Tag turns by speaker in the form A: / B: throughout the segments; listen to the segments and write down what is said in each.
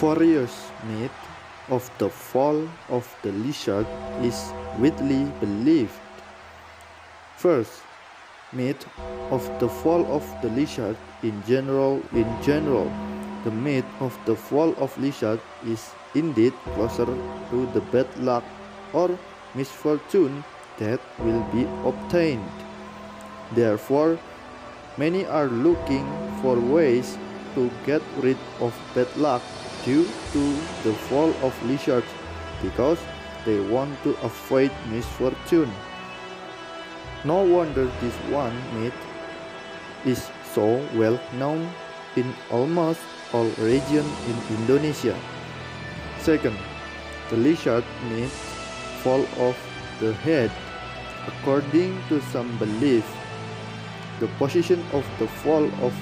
A: Various myth of the fall of the lizard is widely believed. First, myth of the fall of the lizard in general in general the myth of the fall of lizard is indeed closer to the bad luck or misfortune that will be obtained therefore many are looking for ways to get rid of bad luck due to the fall of lizards because they want to avoid misfortune. No wonder this one myth is so well known in almost all regions in Indonesia. Second, the lizard myth fall off the head. According to some belief, the position of the fall of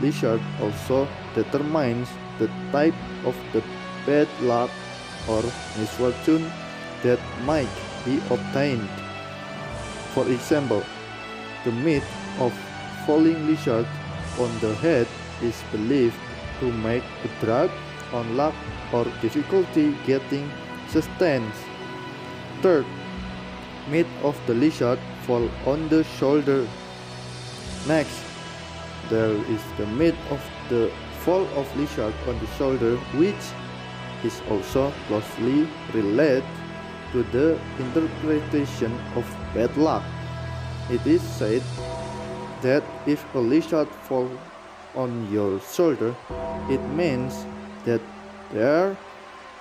A: lizard also determines the type of the bad luck or misfortune that might be obtained. For example, the myth of falling lizard on the head is believed to make a drag on luck or difficulty getting sustenance. Third, myth of the lizard fall on the shoulder. Next, there is the myth of the fall of lizard on the shoulder which is also closely related to the interpretation of bad luck. It is said that if a lizard falls on your shoulder, it means that there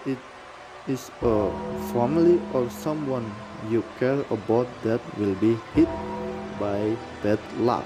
A: it is a family or someone you care about that will be hit by bad luck.